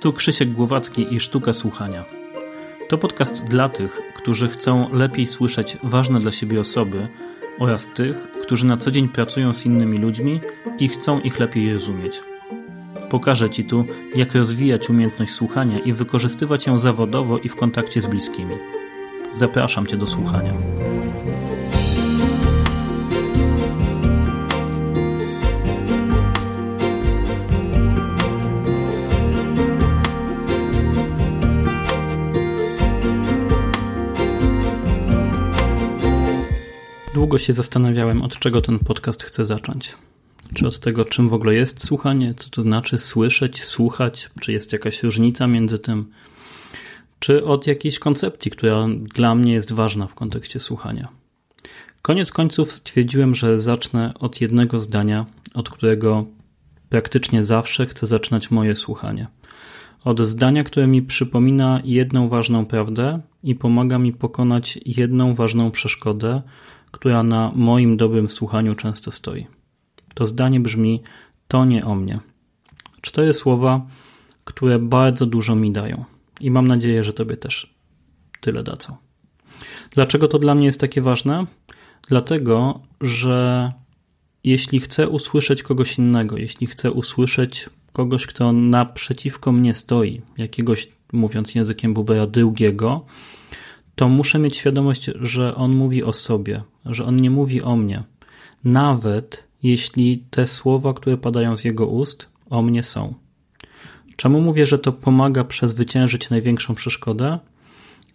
Tu Krzysiek Głowacki i Sztuka Słuchania. To podcast dla tych, którzy chcą lepiej słyszeć ważne dla siebie osoby oraz tych, którzy na co dzień pracują z innymi ludźmi i chcą ich lepiej rozumieć. Pokażę Ci tu, jak rozwijać umiejętność słuchania i wykorzystywać ją zawodowo i w kontakcie z bliskimi. Zapraszam Cię do słuchania. Długo się zastanawiałem, od czego ten podcast chcę zacząć. Czy od tego, czym w ogóle jest słuchanie, co to znaczy słyszeć, słuchać, czy jest jakaś różnica między tym, czy od jakiejś koncepcji, która dla mnie jest ważna w kontekście słuchania. Koniec końców stwierdziłem, że zacznę od jednego zdania, od którego praktycznie zawsze chcę zaczynać moje słuchanie. Od zdania, które mi przypomina jedną ważną prawdę i pomaga mi pokonać jedną ważną przeszkodę, która na moim dobrym słuchaniu często stoi. To zdanie brzmi: To nie o mnie. Cztery słowa, które bardzo dużo mi dają i mam nadzieję, że Tobie też tyle dadzą. Dlaczego to dla mnie jest takie ważne? Dlatego, że jeśli chcę usłyszeć kogoś innego, jeśli chcę usłyszeć kogoś, kto naprzeciwko mnie stoi, jakiegoś, mówiąc językiem Bubera, drugiego, to muszę mieć świadomość, że on mówi o sobie, że on nie mówi o mnie. Nawet jeśli te słowa, które padają z jego ust, o mnie są. Czemu mówię, że to pomaga przezwyciężyć największą przeszkodę?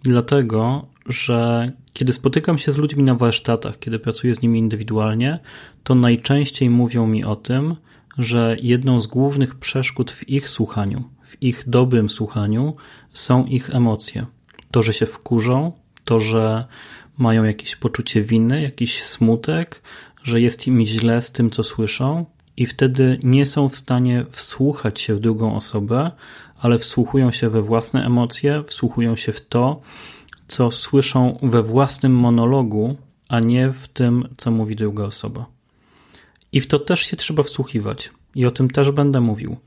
Dlatego, że kiedy spotykam się z ludźmi na warsztatach, kiedy pracuję z nimi indywidualnie, to najczęściej mówią mi o tym, że jedną z głównych przeszkód w ich słuchaniu, w ich dobrym słuchaniu są ich emocje. To, że się wkurzą, to, że mają jakieś poczucie winy, jakiś smutek, że jest im źle z tym, co słyszą, i wtedy nie są w stanie wsłuchać się w drugą osobę, ale wsłuchują się we własne emocje, wsłuchują się w to, co słyszą we własnym monologu, a nie w tym, co mówi druga osoba. I w to też się trzeba wsłuchiwać, i o tym też będę mówił.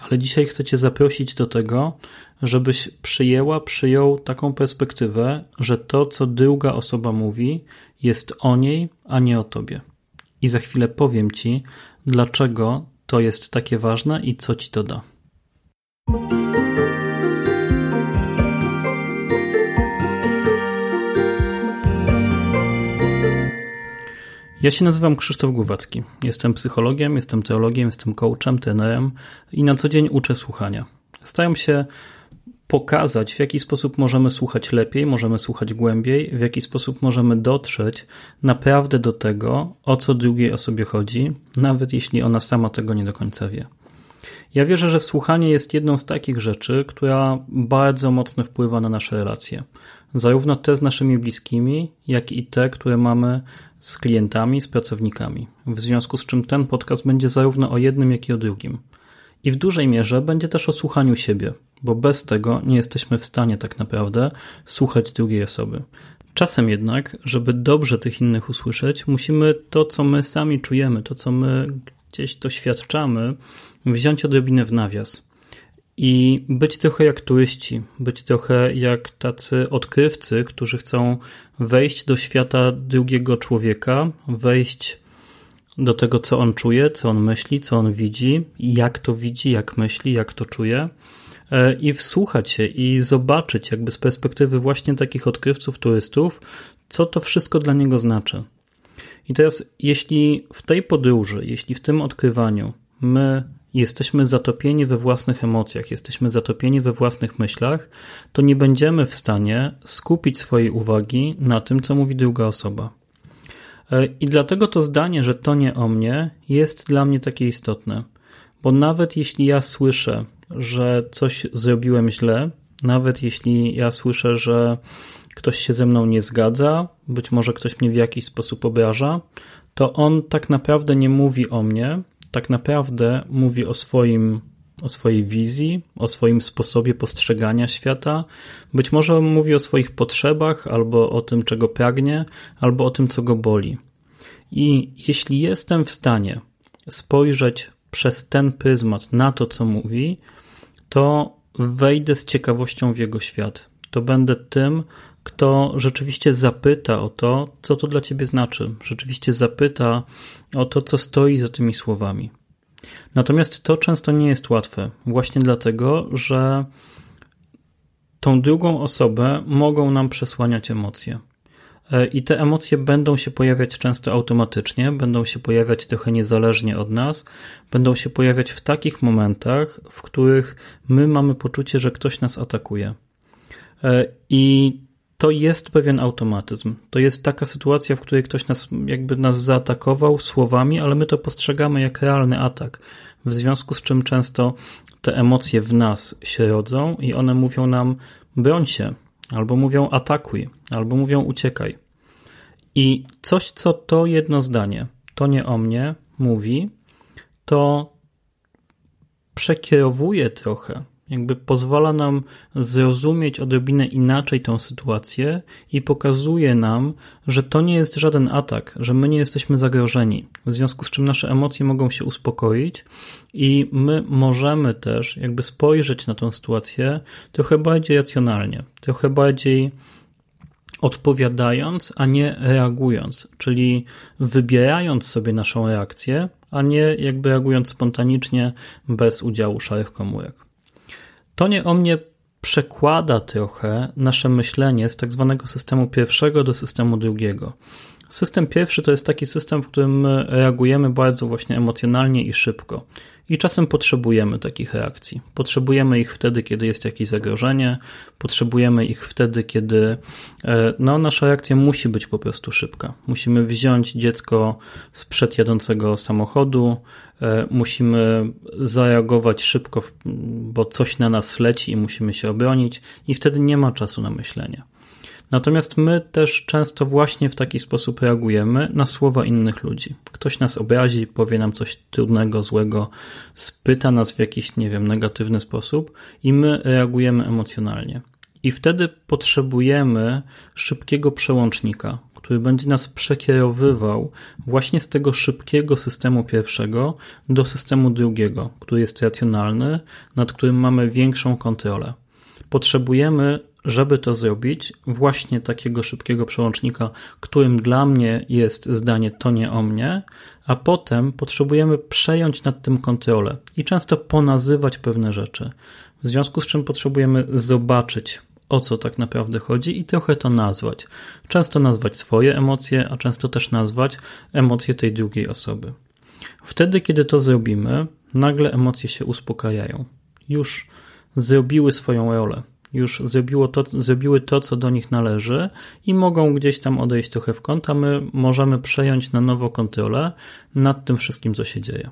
Ale dzisiaj chcę Cię zaprosić do tego, żebyś przyjęła, przyjął taką perspektywę, że to, co druga osoba mówi, jest o niej, a nie o tobie. I za chwilę powiem Ci, dlaczego to jest takie ważne i co Ci to da. Ja się nazywam Krzysztof Głowacki. Jestem psychologiem, jestem teologiem, jestem coachem, trenerem i na co dzień uczę słuchania. Staram się pokazać, w jaki sposób możemy słuchać lepiej, możemy słuchać głębiej, w jaki sposób możemy dotrzeć naprawdę do tego, o co drugiej osobie chodzi, nawet jeśli ona sama tego nie do końca wie. Ja wierzę, że słuchanie jest jedną z takich rzeczy, która bardzo mocno wpływa na nasze relacje. Zarówno te z naszymi bliskimi, jak i te, które mamy z klientami, z pracownikami. W związku z czym ten podcast będzie zarówno o jednym, jak i o drugim. I w dużej mierze będzie też o słuchaniu siebie, bo bez tego nie jesteśmy w stanie tak naprawdę słuchać drugiej osoby. Czasem jednak, żeby dobrze tych innych usłyszeć, musimy to, co my sami czujemy, to, co my gdzieś doświadczamy, wziąć odrobinę w nawias. I być trochę jak turyści, być trochę jak tacy odkrywcy, którzy chcą wejść do świata drugiego człowieka, wejść do tego, co on czuje, co on myśli, co on widzi, jak to widzi, jak myśli, jak to czuje e, i wsłuchać się i zobaczyć jakby z perspektywy właśnie takich odkrywców, turystów, co to wszystko dla niego znaczy. I teraz, jeśli w tej podróży, jeśli w tym odkrywaniu my jesteśmy zatopieni we własnych emocjach, jesteśmy zatopieni we własnych myślach, to nie będziemy w stanie skupić swojej uwagi na tym, co mówi druga osoba. E, I dlatego to zdanie, że to nie o mnie, jest dla mnie takie istotne. Bo nawet jeśli ja słyszę, że coś zrobiłem źle, nawet jeśli ja słyszę, że ktoś się ze mną nie zgadza, być może ktoś mnie w jakiś sposób obraża, to on tak naprawdę nie mówi o mnie, tak naprawdę mówi o swoim o swojej wizji, o swoim sposobie postrzegania świata. Być może mówi o swoich potrzebach, albo o tym, czego pragnie, albo o tym, co go boli. I jeśli jestem w stanie spojrzeć przez ten pryzmat na to, co mówi, to wejdę z ciekawością w jego świat. To będę tym, kto rzeczywiście zapyta o to, co to dla ciebie znaczy. Rzeczywiście zapyta o to, co stoi za tymi słowami. Natomiast to często nie jest łatwe, właśnie dlatego, że tą drugą osobę mogą nam przesłaniać emocje. E, I te emocje będą się pojawiać często automatycznie, będą się pojawiać trochę niezależnie od nas, będą się pojawiać w takich momentach, w których my mamy poczucie, że ktoś nas atakuje. E, I to jest pewien automatyzm. To jest taka sytuacja, w której ktoś nas jakby nas zaatakował słowami, ale my to postrzegamy jak realny atak. W związku z czym często te emocje w nas się rodzą i one mówią nam broń się, albo mówią atakuj, albo mówią uciekaj. I coś, co to jedno zdanie, to nie o mnie, mówi, to przekierowuje trochę jakby pozwala nam zrozumieć odrobinę inaczej tą sytuację i pokazuje nam, że to nie jest żaden atak, że my nie jesteśmy zagrożeni, w związku z czym nasze emocje mogą się uspokoić i my możemy też jakby spojrzeć na tą sytuację trochę bardziej racjonalnie, trochę bardziej odpowiadając, a nie reagując, czyli wybierając sobie naszą reakcję, a nie jakby reagując spontanicznie bez udziału szarych komórek. To nie o mnie przekłada trochę nasze myślenie z tak zwanego systemu pierwszego do systemu drugiego. System pierwszy to jest taki system, w którym reagujemy bardzo właśnie emocjonalnie i szybko. I czasem potrzebujemy takich reakcji. Potrzebujemy ich wtedy, kiedy jest jakieś zagrożenie, potrzebujemy ich wtedy, kiedy e, no, nasza reakcja musi być po prostu szybka. Musimy wziąć dziecko z przedjadącego samochodu, e, musimy zareagować szybko, bo coś na nas leci i musimy się obronić, i wtedy nie ma czasu na myślenie. Natomiast my też często właśnie w taki sposób reagujemy na słowa innych ludzi. Ktoś nas obrazi, powie nam coś trudnego, złego, spyta nas w jakiś, nie wiem, negatywny sposób i my reagujemy emocjonalnie. I wtedy potrzebujemy szybkiego przełącznika, który będzie nas przekierowywał właśnie z tego szybkiego systemu pierwszego do systemu drugiego, który jest racjonalny, nad którym mamy większą kontrolę. Potrzebujemy żeby to zrobić, właśnie takiego szybkiego przełącznika, którym dla mnie jest zdanie to nie o mnie, a potem potrzebujemy przejąć nad tym kontrolę i często ponazywać pewne rzeczy. W związku z czym potrzebujemy zobaczyć, o co tak naprawdę chodzi i trochę to nazwać. Często nazwać swoje emocje, a często też nazwać emocje tej drugiej osoby. Wtedy, kiedy to zrobimy, nagle emocje się uspokajają. Już zrobiły swoją rolę już zrobiło to, zrobiły to, co do nich należy i mogą gdzieś tam odejść trochę w kąt, a my możemy przejąć na nowo kontrolę nad tym wszystkim, co się dzieje.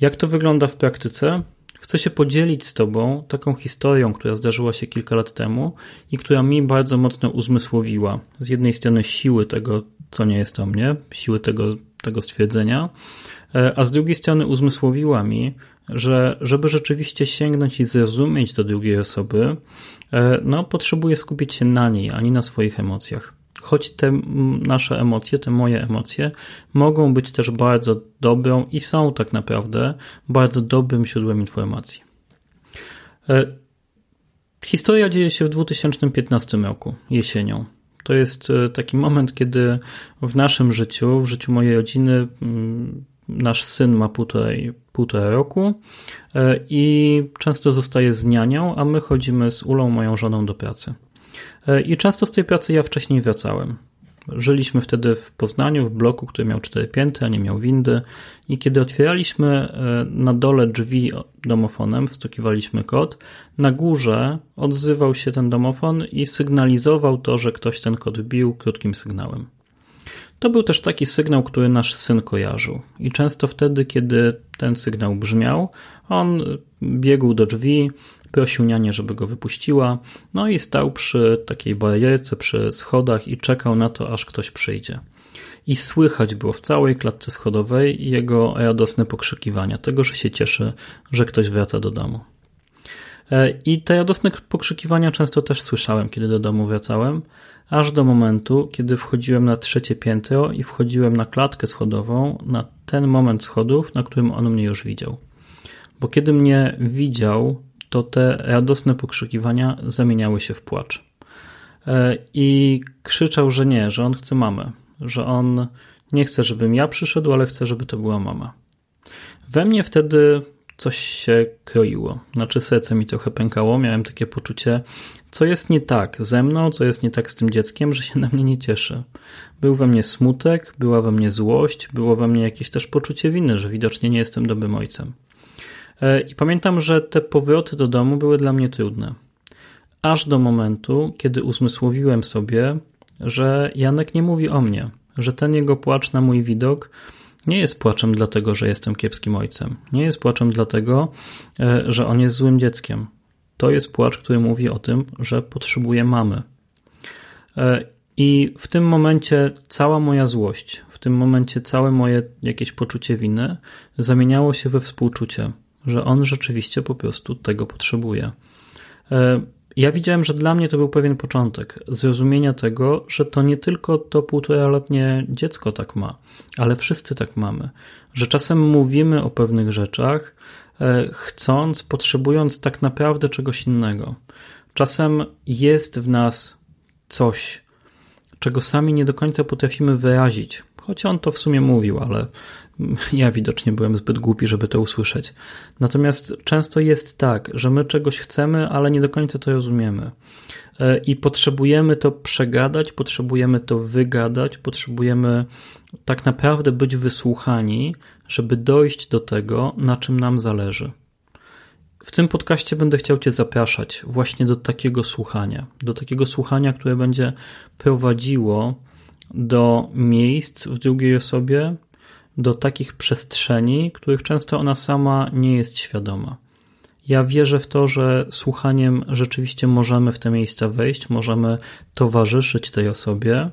Jak to wygląda w praktyce? Chcę się podzielić z Tobą taką historią, która zdarzyła się kilka lat temu i która mi bardzo mocno uzmysłowiła z jednej strony siły tego, co nie jest o mnie, siły tego, tego stwierdzenia, e, a z drugiej strony uzmysłowiła mi, że żeby rzeczywiście sięgnąć i zrozumieć do drugiej osoby, e, no, potrzebuję skupić się na niej, a nie na swoich emocjach. Choć te nasze emocje, te moje emocje, mogą być też bardzo dobrą i są tak naprawdę bardzo dobrym źródłem informacji. E, historia dzieje się w 2015 roku, jesienią. To jest e, taki moment, kiedy w naszym życiu, w życiu mojej rodziny, nasz syn ma półtorej, półtora roku e, i często zostaje z nianią, a my chodzimy z Ulą, moją żoną, do pracy. E, I często z tej pracy ja wcześniej wracałem. Żyliśmy wtedy w Poznaniu, w bloku, który miał cztery piętra, nie miał windy. I kiedy otwieraliśmy e, na dole drzwi domofonem, wstukiwaliśmy kod, na górze odzywał się ten domofon i sygnalizował to, że ktoś ten kod wbił krótkim sygnałem. To był też taki sygnał, który nasz syn kojarzył. I często wtedy, kiedy ten sygnał brzmiał, on biegł do drzwi, prosił nianię, żeby go wypuściła, no i stał przy takiej barierce, przy schodach i czekał na to, aż ktoś przyjdzie. I słychać było w całej klatce schodowej jego radosne pokrzykiwania, tego, że się cieszy, że ktoś wraca do domu. I te radosne pokrzykiwania często też słyszałem, kiedy do domu wracałem, aż do momentu, kiedy wchodziłem na trzecie piętro i wchodziłem na klatkę schodową, na ten moment schodów, na którym on mnie już widział. Bo kiedy mnie widział, to te radosne pokrzykiwania zamieniały się w płacz. E, I krzyczał, że nie, że on chce mamę, że on nie chce, żebym ja przyszedł, ale chce, żeby to była mama. We mnie wtedy coś się kroiło. Znaczy serce mi trochę pękało, miałem takie poczucie, co jest nie tak ze mną, co jest nie tak z tym dzieckiem, że się na mnie nie cieszy. Był we mnie smutek, była we mnie złość, było we mnie jakieś też poczucie winy, że widocznie nie jestem dobrym ojcem. E, I pamiętam, że te powroty do domu były dla mnie trudne. Aż do momentu, kiedy uzmysłowiłem sobie, że Janek nie mówi o mnie, że ten jego płacz na mój widok nie jest płaczem dlatego, że jestem kiepskim ojcem. Nie jest płaczem dlatego, e, że on jest złym dzieckiem. To jest płacz, który mówi o tym, że potrzebuje mamy. E, I w tym momencie cała moja złość, w tym momencie całe moje jakieś poczucie winy zamieniało się we współczucie, że on rzeczywiście po prostu tego potrzebuje. E, ja widziałem, że dla mnie to był pewien początek zrozumienia tego, że to nie tylko to półtoraletnie dziecko tak ma, ale wszyscy tak mamy. Że czasem mówimy o pewnych rzeczach, chcąc, potrzebując tak naprawdę czegoś innego. Czasem jest w nas coś, czego sami nie do końca potrafimy wyrazić. Choć on to w sumie mówił, ale ja widocznie byłem zbyt głupi, żeby to usłyszeć. Natomiast często jest tak, że my czegoś chcemy, ale nie do końca to rozumiemy. E, I potrzebujemy to przegadać, potrzebujemy to wygadać, potrzebujemy tak naprawdę być wysłuchani, żeby dojść do tego, na czym nam zależy. W tym podcaście będę chciał Cię zapraszać właśnie do takiego słuchania, do takiego słuchania, które będzie prowadziło do miejsc w drugiej osobie, do takich przestrzeni, których często ona sama nie jest świadoma. Ja wierzę w to, że słuchaniem rzeczywiście możemy w te miejsca wejść, możemy towarzyszyć tej osobie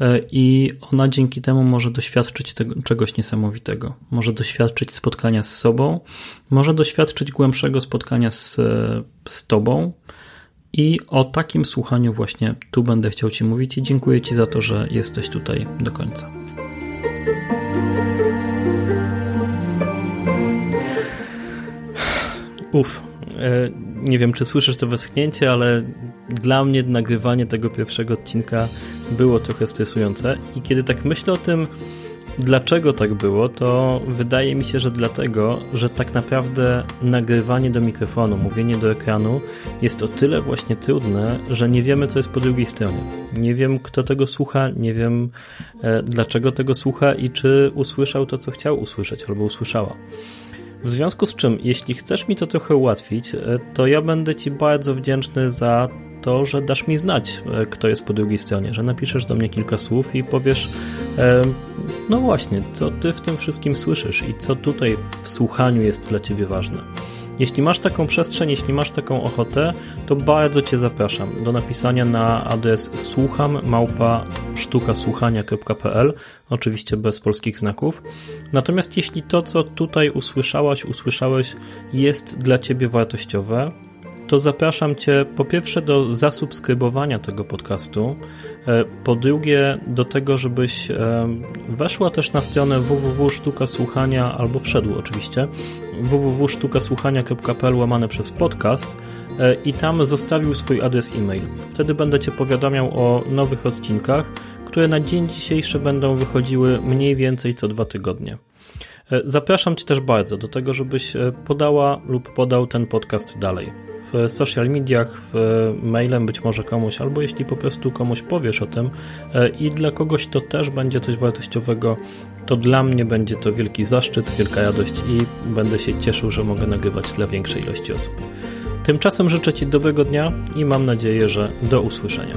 e, i ona dzięki temu może doświadczyć tego, czegoś niesamowitego. Może doświadczyć spotkania z sobą, może doświadczyć głębszego spotkania z, z Tobą. I o takim słuchaniu właśnie tu będę chciał Ci mówić i dziękuję Ci za to, że jesteś tutaj do końca. Uf, e, nie wiem, czy słyszysz to westchnięcie, ale dla mnie nagrywanie tego pierwszego odcinka było trochę stresujące. I kiedy tak myślę o tym, dlaczego tak było, to wydaje mi się, że dlatego, że tak naprawdę nagrywanie do mikrofonu, mówienie do ekranu jest o tyle właśnie trudne, że nie wiemy, co jest po drugiej stronie. Nie wiem, kto tego słucha, nie wiem, e, dlaczego tego słucha i czy usłyszał to, co chciał usłyszeć albo usłyszała. W związku z czym, jeśli chcesz mi to trochę ułatwić, e, to ja będę Ci bardzo wdzięczny za to, że dasz mi znać, e, kto jest po drugiej stronie, że napiszesz do mnie kilka słów i powiesz, e, no właśnie, co Ty w tym wszystkim słyszysz i co tutaj w słuchaniu jest dla Ciebie ważne. Jeśli masz taką przestrzeń, jeśli masz taką ochotę, to bardzo Cię zapraszam do napisania na adres słucham małpa sztukasłuchania.pl, oczywiście bez polskich znaków. Natomiast jeśli to, co tutaj usłyszałaś, usłyszałeś, jest dla Ciebie wartościowe, to zapraszam Cię po pierwsze do zasubskrybowania tego podcastu, e, po drugie do tego, żebyś e, weszła też na stronę www.sztukasłuchania albo wszedł oczywiście www.sztukasłuchania.pl łamane przez podcast e, i tam zostawił swój adres e-mail. Wtedy będę Cię powiadamiał o nowych odcinkach, które na dzień dzisiejszy będą wychodziły mniej więcej co dwa tygodnie. Zapraszam Cię też bardzo do tego, żebyś podała lub podał ten podcast dalej w social mediach, w mailem być może komuś, albo jeśli po prostu komuś powiesz o tym e, i dla kogoś to też będzie coś wartościowego, to dla mnie będzie to wielki zaszczyt, wielka radość i będę się cieszył, że mogę nagrywać dla większej ilości osób. Tymczasem życzę Ci dobrego dnia i mam nadzieję, że do usłyszenia.